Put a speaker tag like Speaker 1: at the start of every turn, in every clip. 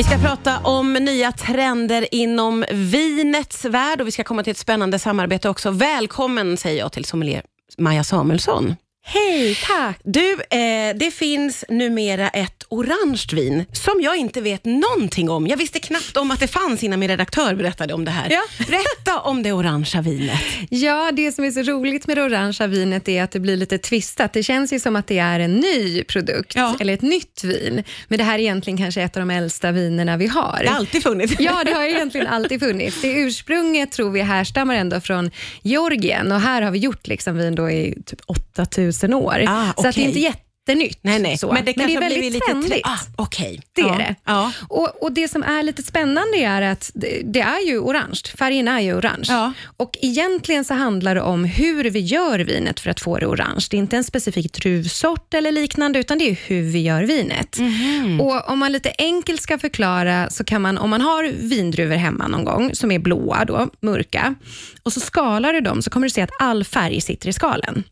Speaker 1: Vi ska prata om nya trender inom vinets värld och vi ska komma till ett spännande samarbete också. Välkommen säger jag till sommelier Maja Samuelsson.
Speaker 2: Hej, tack.
Speaker 1: Du, eh, det finns numera ett orange vin som jag inte vet någonting om. Jag visste knappt om att det fanns innan min redaktör berättade om det här.
Speaker 2: Ja.
Speaker 1: Berätta om det orangea vinet.
Speaker 2: Ja, det som är så roligt med det orangea vinet är att det blir lite twistat. Det känns ju som att det är en ny produkt,
Speaker 1: Ja.
Speaker 2: eller ett nytt vin. Men det här är egentligen kanske ett av de äldsta vinerna vi har.
Speaker 1: Det har alltid funnits.
Speaker 2: Ja, det har egentligen alltid funnits. Det ursprunget tror vi härstammar ändå från Georgien och här har vi gjort liksom vin då i typ 8000 år.
Speaker 1: Ah,
Speaker 2: Så att det är inte jättenytt.
Speaker 1: Nej, nej.
Speaker 2: Så.
Speaker 1: Men det kanske
Speaker 2: är
Speaker 1: har
Speaker 2: väldigt trendigt.
Speaker 1: Ah, Okej.
Speaker 2: Det
Speaker 1: ja.
Speaker 2: är det.
Speaker 1: Ja.
Speaker 2: Och, och Det som är lite spännande är att det, det är ju orange. Färgen är ju orange.
Speaker 1: Ja.
Speaker 2: Och Egentligen så handlar det om hur vi gör vinet för att få det orange. Det är inte en specifik druvsort eller liknande, utan det är hur vi gör vinet.
Speaker 1: Mhm.
Speaker 2: Och Om man lite enkelt ska förklara, så kan man, om man har vindruvor hemma någon gång, som är blåa, då, mörka, och så skalar du dem, så kommer du se att all färg sitter i skalen.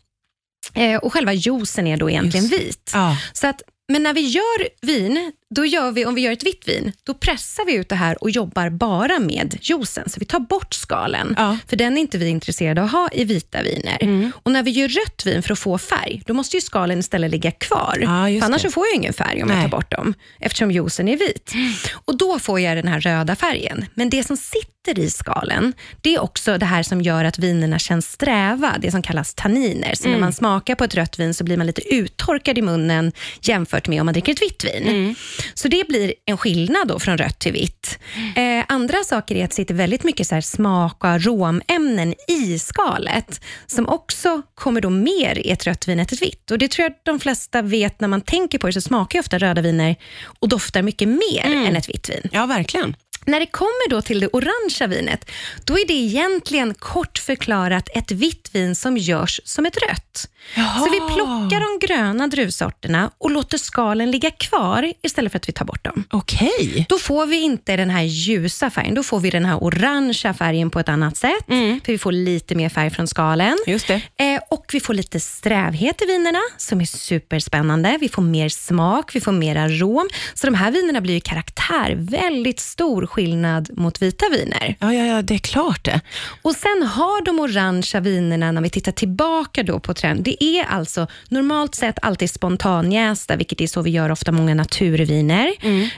Speaker 2: Eh, och Själva juicen är då egentligen
Speaker 1: Just.
Speaker 2: vit.
Speaker 1: Ja.
Speaker 2: Så att, men när vi gör vin, då gör vi, om vi gör ett vitt vin, då pressar vi ut det här och jobbar bara med juicen. Så vi tar bort skalen,
Speaker 1: Ja.
Speaker 2: för den är inte vi intresserade av att ha i vita viner. Och när vi gör rött vin för att få färg, då måste ju skalen istället ligga kvar.
Speaker 1: Ja,
Speaker 2: annars får jag ingen färg om jag
Speaker 1: Nej.
Speaker 2: tar bort dem, eftersom juicen är vit. Och Då får jag den här röda färgen. Men det som sitter i skalen, det är också det här som gör att vinerna känns sträva, det som kallas tanniner. Så när man smakar på ett rött vin så blir man lite uttorkad i munnen jämfört med om man dricker ett vitt vin. Så det blir en skillnad då från rött till vitt. Eh, andra saker är att det sitter väldigt mycket så här smak och aromämnen i skalet, som också kommer då mer i ett rött vin än ett vitt. Och Det tror jag de flesta vet när man tänker på det, så smakar ofta röda viner och doftar mycket mer än ett vitt vin.
Speaker 1: ja, verkligen.
Speaker 2: När det kommer då till det orangea vinet, då är det egentligen kort förklarat ett vitt vin som görs som ett rött.
Speaker 1: Jaha.
Speaker 2: Så vi plockar de gröna druvsorterna och låter skalen ligga kvar istället för att vi tar bort dem.
Speaker 1: Okej.
Speaker 2: Då får vi inte den här ljusa färgen, då får vi den här orangea färgen på ett annat sätt. För vi får lite mer färg från skalen.
Speaker 1: Just det.
Speaker 2: Och vi får lite strävhet i vinerna som är superspännande. Vi får mer smak, vi får mer arom. Så de här vinerna blir i karaktär väldigt stor skillnad mot vita viner.
Speaker 1: Ja, ja, ja, det är klart det.
Speaker 2: Och Sen har de orangea vinerna, när vi tittar tillbaka då på trend, det är alltså normalt sett alltid spontanjästa, vilket är så vi gör ofta många naturviner.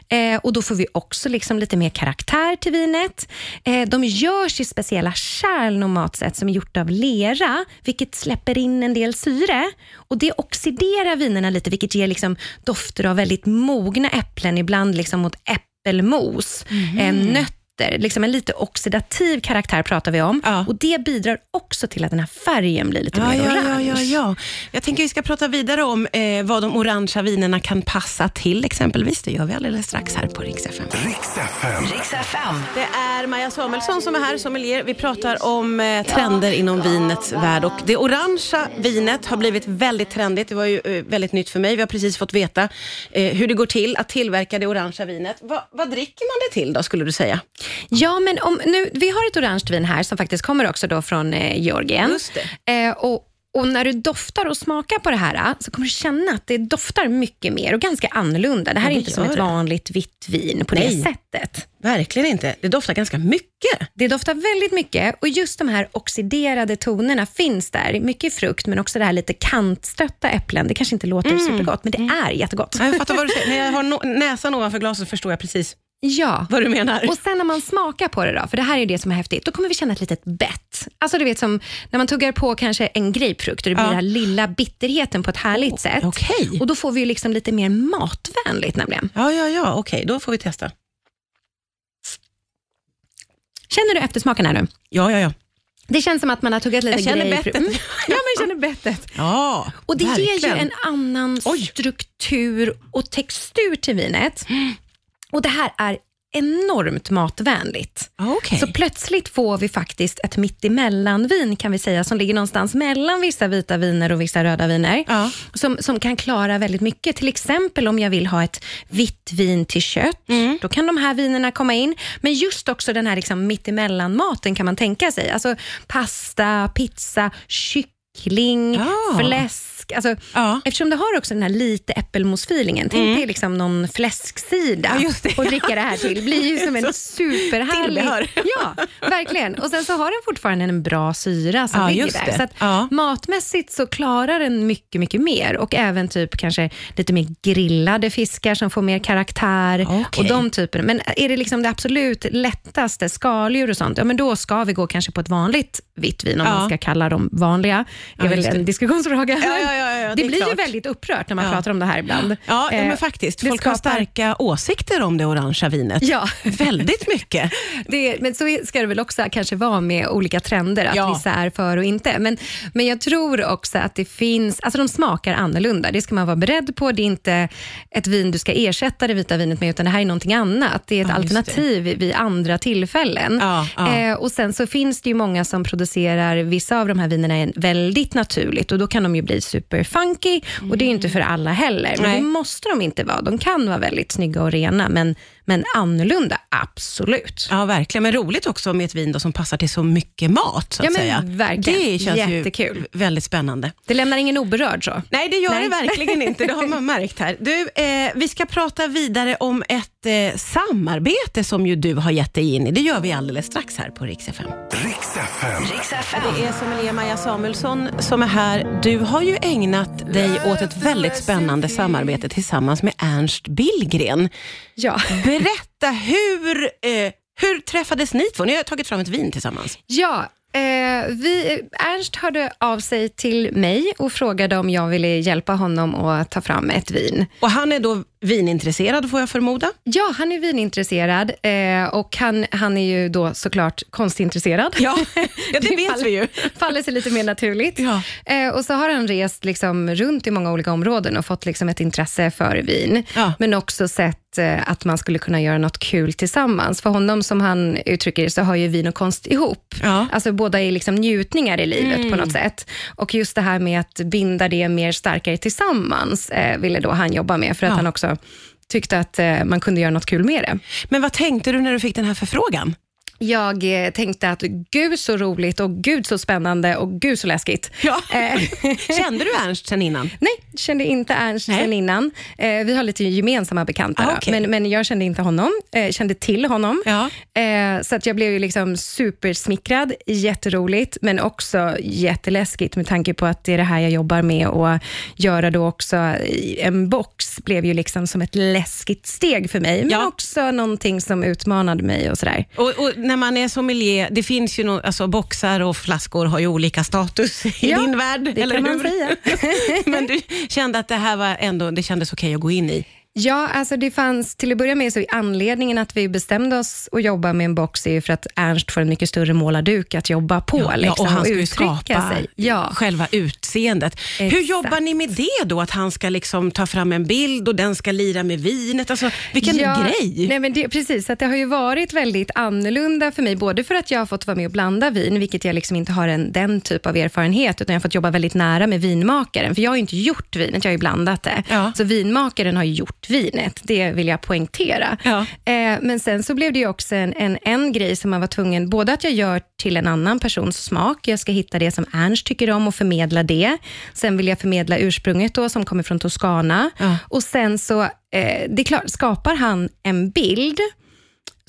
Speaker 2: Eh, och Då får vi också liksom lite mer karaktär till vinet. Eh, de görs i speciella kärl normalt sett som är gjort av lera, vilket släpper in en del syre. Och Det oxiderar vinerna lite, vilket ger liksom dofter av väldigt mogna äpplen, ibland liksom mot äppelmos, eh, nötter, liksom en lite oxidativ karaktär pratar vi om.
Speaker 1: Ja.
Speaker 2: Och Det bidrar också till att den här färgen blir lite
Speaker 1: Ja,
Speaker 2: mer
Speaker 1: ja, ja,
Speaker 2: orange.
Speaker 1: ja, ja. Jag tänker vi ska prata vidare om eh, vad de orangea vinerna kan passa till exempelvis. Det gör vi alldeles strax här på Rix FM. Det är Maja Samuelsson som är här, sommelier. Vi pratar om eh, trender inom vinets värld och det orangea vinet har blivit väldigt trendigt. Det var ju eh, väldigt nytt för mig. Vi har precis fått veta eh, hur det går till att tillverka det orangea vinet. Va, vad dricker man det till då, skulle du säga?
Speaker 2: Ja, men om, nu, vi har ett orange vin här som faktiskt kommer också då från eh, Georgien.
Speaker 1: Just det.
Speaker 2: Eh, och, och när du doftar och smakar på det här eh, så kommer du känna att det doftar mycket mer och ganska annorlunda. Det här
Speaker 1: Ja,
Speaker 2: är
Speaker 1: det
Speaker 2: inte som ett
Speaker 1: det.
Speaker 2: vanligt vitt vin på
Speaker 1: Nej.
Speaker 2: det sättet.
Speaker 1: Verkligen inte. Det doftar ganska mycket.
Speaker 2: Det doftar väldigt mycket och just de här oxiderade tonerna finns där. Mycket frukt men också det här lite kantstötta äpplen. Det kanske inte låter supergott men det är jättegott.
Speaker 1: Ja, Jag fattar vad du säger. När jag har no- näsan ovanför glaset förstår jag precis
Speaker 2: Ja.
Speaker 1: vad du menar.
Speaker 2: Och sen när man smakar på det då, för det här är det som är häftigt, då kommer vi känna ett litet bett. Alltså du vet som när man tuggar på kanske en grapefrukt och det blir
Speaker 1: Ja.
Speaker 2: den här lilla bitterheten på ett härligt sätt.
Speaker 1: okej.
Speaker 2: Och då får vi ju liksom lite mer matvänligt nämligen.
Speaker 1: Ja, ja, ja. Okej, då får vi testa.
Speaker 2: Känner du eftersmaken här nu?
Speaker 1: Ja, ja, ja.
Speaker 2: Det känns som att man har tuggat lite
Speaker 1: Jag känner bettet.
Speaker 2: Mm. Ja, men känner bettet.
Speaker 1: Ja,
Speaker 2: Och det ger
Speaker 1: verkligen.
Speaker 2: ju en annan
Speaker 1: Oj.
Speaker 2: struktur och textur till vinet. Och det här är enormt matvänligt.
Speaker 1: Ja, Okej.
Speaker 2: Så plötsligt får vi faktiskt ett mittemellanvin kan vi säga, som ligger någonstans mellan vissa vita viner och vissa röda viner.
Speaker 1: Ja.
Speaker 2: Som, som kan klara väldigt mycket. Till exempel om jag vill ha ett vitt vin till kött,
Speaker 1: Mm.
Speaker 2: då kan de här vinerna komma in. Men just också den här liksom mittemellanmaten kan man tänka sig. Alltså pasta, pizza, kyckling kyckling,
Speaker 1: Ah.
Speaker 2: fläsk. Alltså,
Speaker 1: Ja.
Speaker 2: Eftersom det har också den här lite äppelmos-feelingen. Tänk dig liksom någon fläsksida
Speaker 1: Mm. Ja, det.
Speaker 2: och dricka det här till. Det blir ju som en superhärlig...
Speaker 1: Tillbehör.
Speaker 2: Ja, verkligen. Och sen så har den fortfarande en bra syra som
Speaker 1: Ja,
Speaker 2: ligger där. Så att matmässigt så klarar den mycket, mycket mer. Och även typ kanske lite mer grillade fiskar som får mer karaktär.
Speaker 1: Okej.
Speaker 2: Och de typerna. Men är det liksom det absolut lättaste, skaldjur och sånt, ja men då ska vi gå kanske på ett vanligt vitt vin, om
Speaker 1: Ja.
Speaker 2: man ska kalla dem vanliga. Det är
Speaker 1: Ja,
Speaker 2: väl
Speaker 1: det.
Speaker 2: en diskussionsfråga.
Speaker 1: Ja,
Speaker 2: det,
Speaker 1: det
Speaker 2: blir ju
Speaker 1: klart.
Speaker 2: väldigt upprört när man pratar om det här ibland.
Speaker 1: Ja,
Speaker 2: Eh,
Speaker 1: men faktiskt. Folk har
Speaker 2: skapar-
Speaker 1: starka åsikter om det orangea vinet.
Speaker 2: Ja.
Speaker 1: Väldigt mycket.
Speaker 2: Det, men så ska det väl också kanske vara med olika trender, att vissa är för och inte. Men, men jag tror också att det finns, alltså de smakar annorlunda. Det ska man vara beredd på. Det är inte ett vin du ska ersätta det vita vinet med, utan det här är någonting annat. Det är ett
Speaker 1: det.
Speaker 2: alternativ vid andra tillfällen. Eh, och Sen så finns det ju många som producerar vissa av de här vinerna är väldigt naturligt och då kan de ju bli superfunky och det är ju inte för alla heller. Men
Speaker 1: Nej.
Speaker 2: det måste de inte vara. De kan vara väldigt snygga och rena, men, men annorlunda, absolut.
Speaker 1: Ja, verkligen. Men roligt också med ett vin då som passar till så mycket mat. Så
Speaker 2: Ja, men
Speaker 1: säga.
Speaker 2: verkligen.
Speaker 1: Det känns
Speaker 2: Jättekul.
Speaker 1: ju väldigt spännande.
Speaker 2: Det lämnar ingen oberörd så.
Speaker 1: Nej, det gör
Speaker 2: Nej.
Speaker 1: det verkligen inte. Det har man märkt här. Du, eh, vi ska prata vidare om ett eh, samarbete som ju du har gett dig in i. Det gör vi alldeles strax här på Rix FM.
Speaker 3: FM.
Speaker 1: Det är sommelier Maja Samuelsson som är här. Du har ju ägnat dig åt ett väldigt spännande samarbete tillsammans med Ernst Billgren.
Speaker 2: Ja.
Speaker 1: Berätta, hur, eh, hur träffades ni två? Ni har tagit fram ett vin tillsammans.
Speaker 2: Ja, eh, vi, Ernst hörde av sig till mig och frågade om jag ville hjälpa honom att ta fram ett vin.
Speaker 1: Och han är då vinintresserad får jag förmoda.
Speaker 2: Ja, han är vinintresserad eh, och han, han är ju då såklart konstintresserad.
Speaker 1: Ja, ja det vet
Speaker 2: faller,
Speaker 1: vi ju.
Speaker 2: faller sig lite mer naturligt.
Speaker 1: Ja.
Speaker 2: Eh, och så har han rest liksom runt i många olika områden och fått liksom ett intresse för vin.
Speaker 1: Ja.
Speaker 2: Men också sett eh, att man skulle kunna göra något kul tillsammans. För honom, som han uttrycker det, så hör ju vin och konst ihop.
Speaker 1: Ja. Mm.
Speaker 2: Alltså båda är liksom njutningar i livet på något sätt. Och just det här med att binda det mer starkare tillsammans eh, ville då han jobba med, för att han också tyckte att eh, man kunde göra något kul med det.
Speaker 1: Men vad tänkte du när du fick den här förfrågan?
Speaker 2: Jag eh, tänkte att gud så roligt och gud så spännande och gud så läskigt.
Speaker 1: Ja.
Speaker 2: Eh,
Speaker 1: Kände du Ernst sen innan?
Speaker 2: Nej, kände inte Ernst
Speaker 1: Nej.
Speaker 2: sen innan. Eh, vi har lite gemensamma bekanta,
Speaker 1: Ah, okej.
Speaker 2: men, men jag kände inte honom. Kände till honom.
Speaker 1: Ja.
Speaker 2: Så att jag blev ju liksom supersmickrad, jätteroligt, men också jätteläskigt med tanke på att det är det här jag jobbar med och göra då också en box blev ju liksom som ett läskigt steg för mig, men
Speaker 1: Ja.
Speaker 2: också någonting som utmanade mig och sådär.
Speaker 1: Och, och när man är sommelier, det finns ju no, alltså boxar och flaskor har ju olika status i
Speaker 2: Ja,
Speaker 1: din värld,
Speaker 2: det
Speaker 1: eller
Speaker 2: kan man
Speaker 1: hur?
Speaker 2: säga.
Speaker 1: Men du kände att det här var ändå, det kändes okej att gå in i?
Speaker 2: Ja, alltså det fanns till att börja med så anledningen att vi bestämde oss att jobba med en box är ju för att Ernst får en mycket större målarduk att jobba på liksom,
Speaker 1: och han ska
Speaker 2: uttrycka
Speaker 1: skapa
Speaker 2: sig. Ja.
Speaker 1: själva utseendet. Hur
Speaker 2: Exakt.
Speaker 1: jobbar ni med det då? Att han ska liksom ta fram en bild och den ska lira med vinet. Alltså, vilken grej!
Speaker 2: Nej, men det, precis, att det har ju varit väldigt annorlunda för mig, både för att jag har fått vara med och blanda vin, vilket jag liksom inte har en, den typ av erfarenhet, utan jag har fått jobba väldigt nära med vinmakaren, för jag har ju inte gjort vinet, jag har ju blandat det.
Speaker 1: Ja.
Speaker 2: Så vinmakaren har ju gjort vinet, det vill jag poängtera.
Speaker 1: Ja.
Speaker 2: Eh, men sen så blev det också en, en, en grej som man var tvungen, både att jag gör till en annan persons smak, jag ska hitta det som Ernst tycker om och förmedla det. Sen vill jag förmedla ursprunget då, som kommer från Toscana.
Speaker 1: Ja.
Speaker 2: Och sen så, eh, det är klart, skapar han en bild,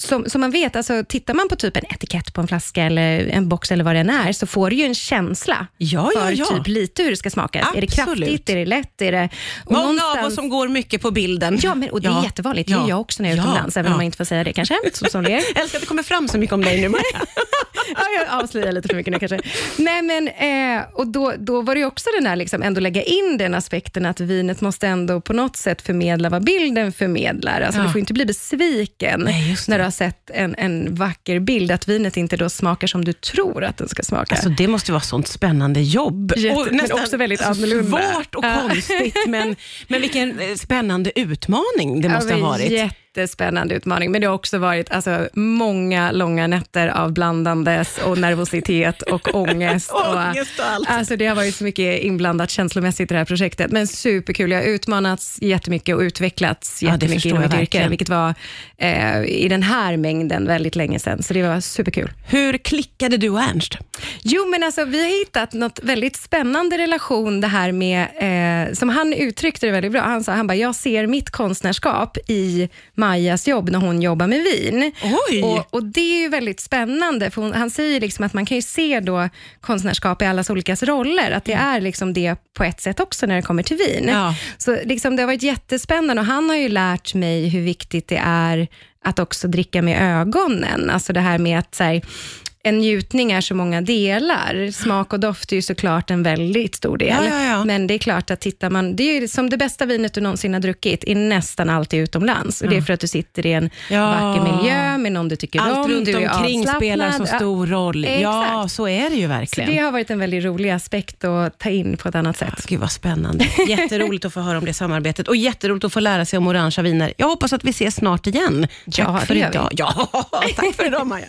Speaker 2: som, som man vet, alltså, tittar man på typ en etikett på en flaska eller en box eller vad det än är, så får du ju en känsla
Speaker 1: Ja, ja,
Speaker 2: för
Speaker 1: ja.
Speaker 2: typ lite hur det ska smaka. Är det
Speaker 1: Absolut.
Speaker 2: kraftigt? Är det lätt? Är det, och
Speaker 1: Många av
Speaker 2: någonstans-
Speaker 1: oss som går mycket på bilden.
Speaker 2: Ja, men, och det är
Speaker 1: Ja.
Speaker 2: jättevanligt. Det gör jag också när jag är utomlands, även om man inte får säga det kanske, som som det är.
Speaker 1: Jag älskar att det kommer fram så mycket om dig nu Maja.
Speaker 2: ja, jag avslöjar lite för mycket nu kanske. Nej, men, eh, och då, då var det också den där, liksom, ändå lägga in den aspekten att vinet måste ändå på något sätt förmedla vad bilden förmedlar. Alltså,
Speaker 1: Ja.
Speaker 2: Du får inte bli besviken
Speaker 1: Nej,
Speaker 2: när du har sett en, en vacker bild, att vinet inte då smakar som du tror att den ska smaka.
Speaker 1: Alltså, det måste vara sånt spännande jobb.
Speaker 2: Jätte- men också väldigt annorlunda.
Speaker 1: Svårt och konstigt, men, men vilken eh, spännande utmaning det måste
Speaker 2: Ja,
Speaker 1: ha varit.
Speaker 2: Jättespännande utmaning, men det har också varit alltså, många långa nätter av blandandes och nervositet och ångest. och,
Speaker 1: Ångest och allt.
Speaker 2: Alltså, det har varit så mycket inblandat känslomässigt i det här projektet, men superkul. Jag har utmanats jättemycket och utvecklats
Speaker 1: Ja,
Speaker 2: jättemycket
Speaker 1: förstår
Speaker 2: inom mitt yrke, vilket var eh, i den här mängden väldigt länge sedan, så det var superkul.
Speaker 1: Hur klickade du och Ernst?
Speaker 2: Jo, men alltså, vi har hittat något väldigt spännande relation, det här med, eh, som han uttryckte det väldigt bra. Han sa, han bara, jag ser mitt konstnärskap i Majas jobb när hon jobbar med vin. Och, och Det är ju väldigt spännande, för hon, han säger liksom att man kan ju se då konstnärskap i allas olika roller, att det är liksom det på ett sätt också när det kommer till vin.
Speaker 1: Ja.
Speaker 2: Så liksom det har varit jättespännande och han har ju lärt mig hur viktigt det är att också dricka med ögonen. Alltså det här med att så här, en njutning är så många delar. Smak och doft är ju såklart en väldigt stor del.
Speaker 1: Ja, ja, ja.
Speaker 2: Men det är klart att tittar man, det är ju som det bästa vinet du någonsin har druckit, är nästan alltid utomlands. Och det är för att du sitter i en
Speaker 1: Ja.
Speaker 2: vacker miljö med någon du tycker
Speaker 1: Allt
Speaker 2: om.
Speaker 1: runt
Speaker 2: du är
Speaker 1: omkring
Speaker 2: avslappnad.
Speaker 1: spelar så
Speaker 2: Ja,
Speaker 1: stor roll. Ja,
Speaker 2: exakt.
Speaker 1: så är det ju
Speaker 2: Så
Speaker 1: verkligen.
Speaker 2: det har varit en väldigt rolig aspekt att ta in på ett annat sätt.
Speaker 1: Gud vad spännande. Jätteroligt att få höra om det samarbetet och jätteroligt att få lära sig om orangea viner. Jag hoppas att vi ses snart igen.
Speaker 2: Ja,
Speaker 1: tack för
Speaker 2: gör vi.
Speaker 1: idag. Ja, tack för idag Maja.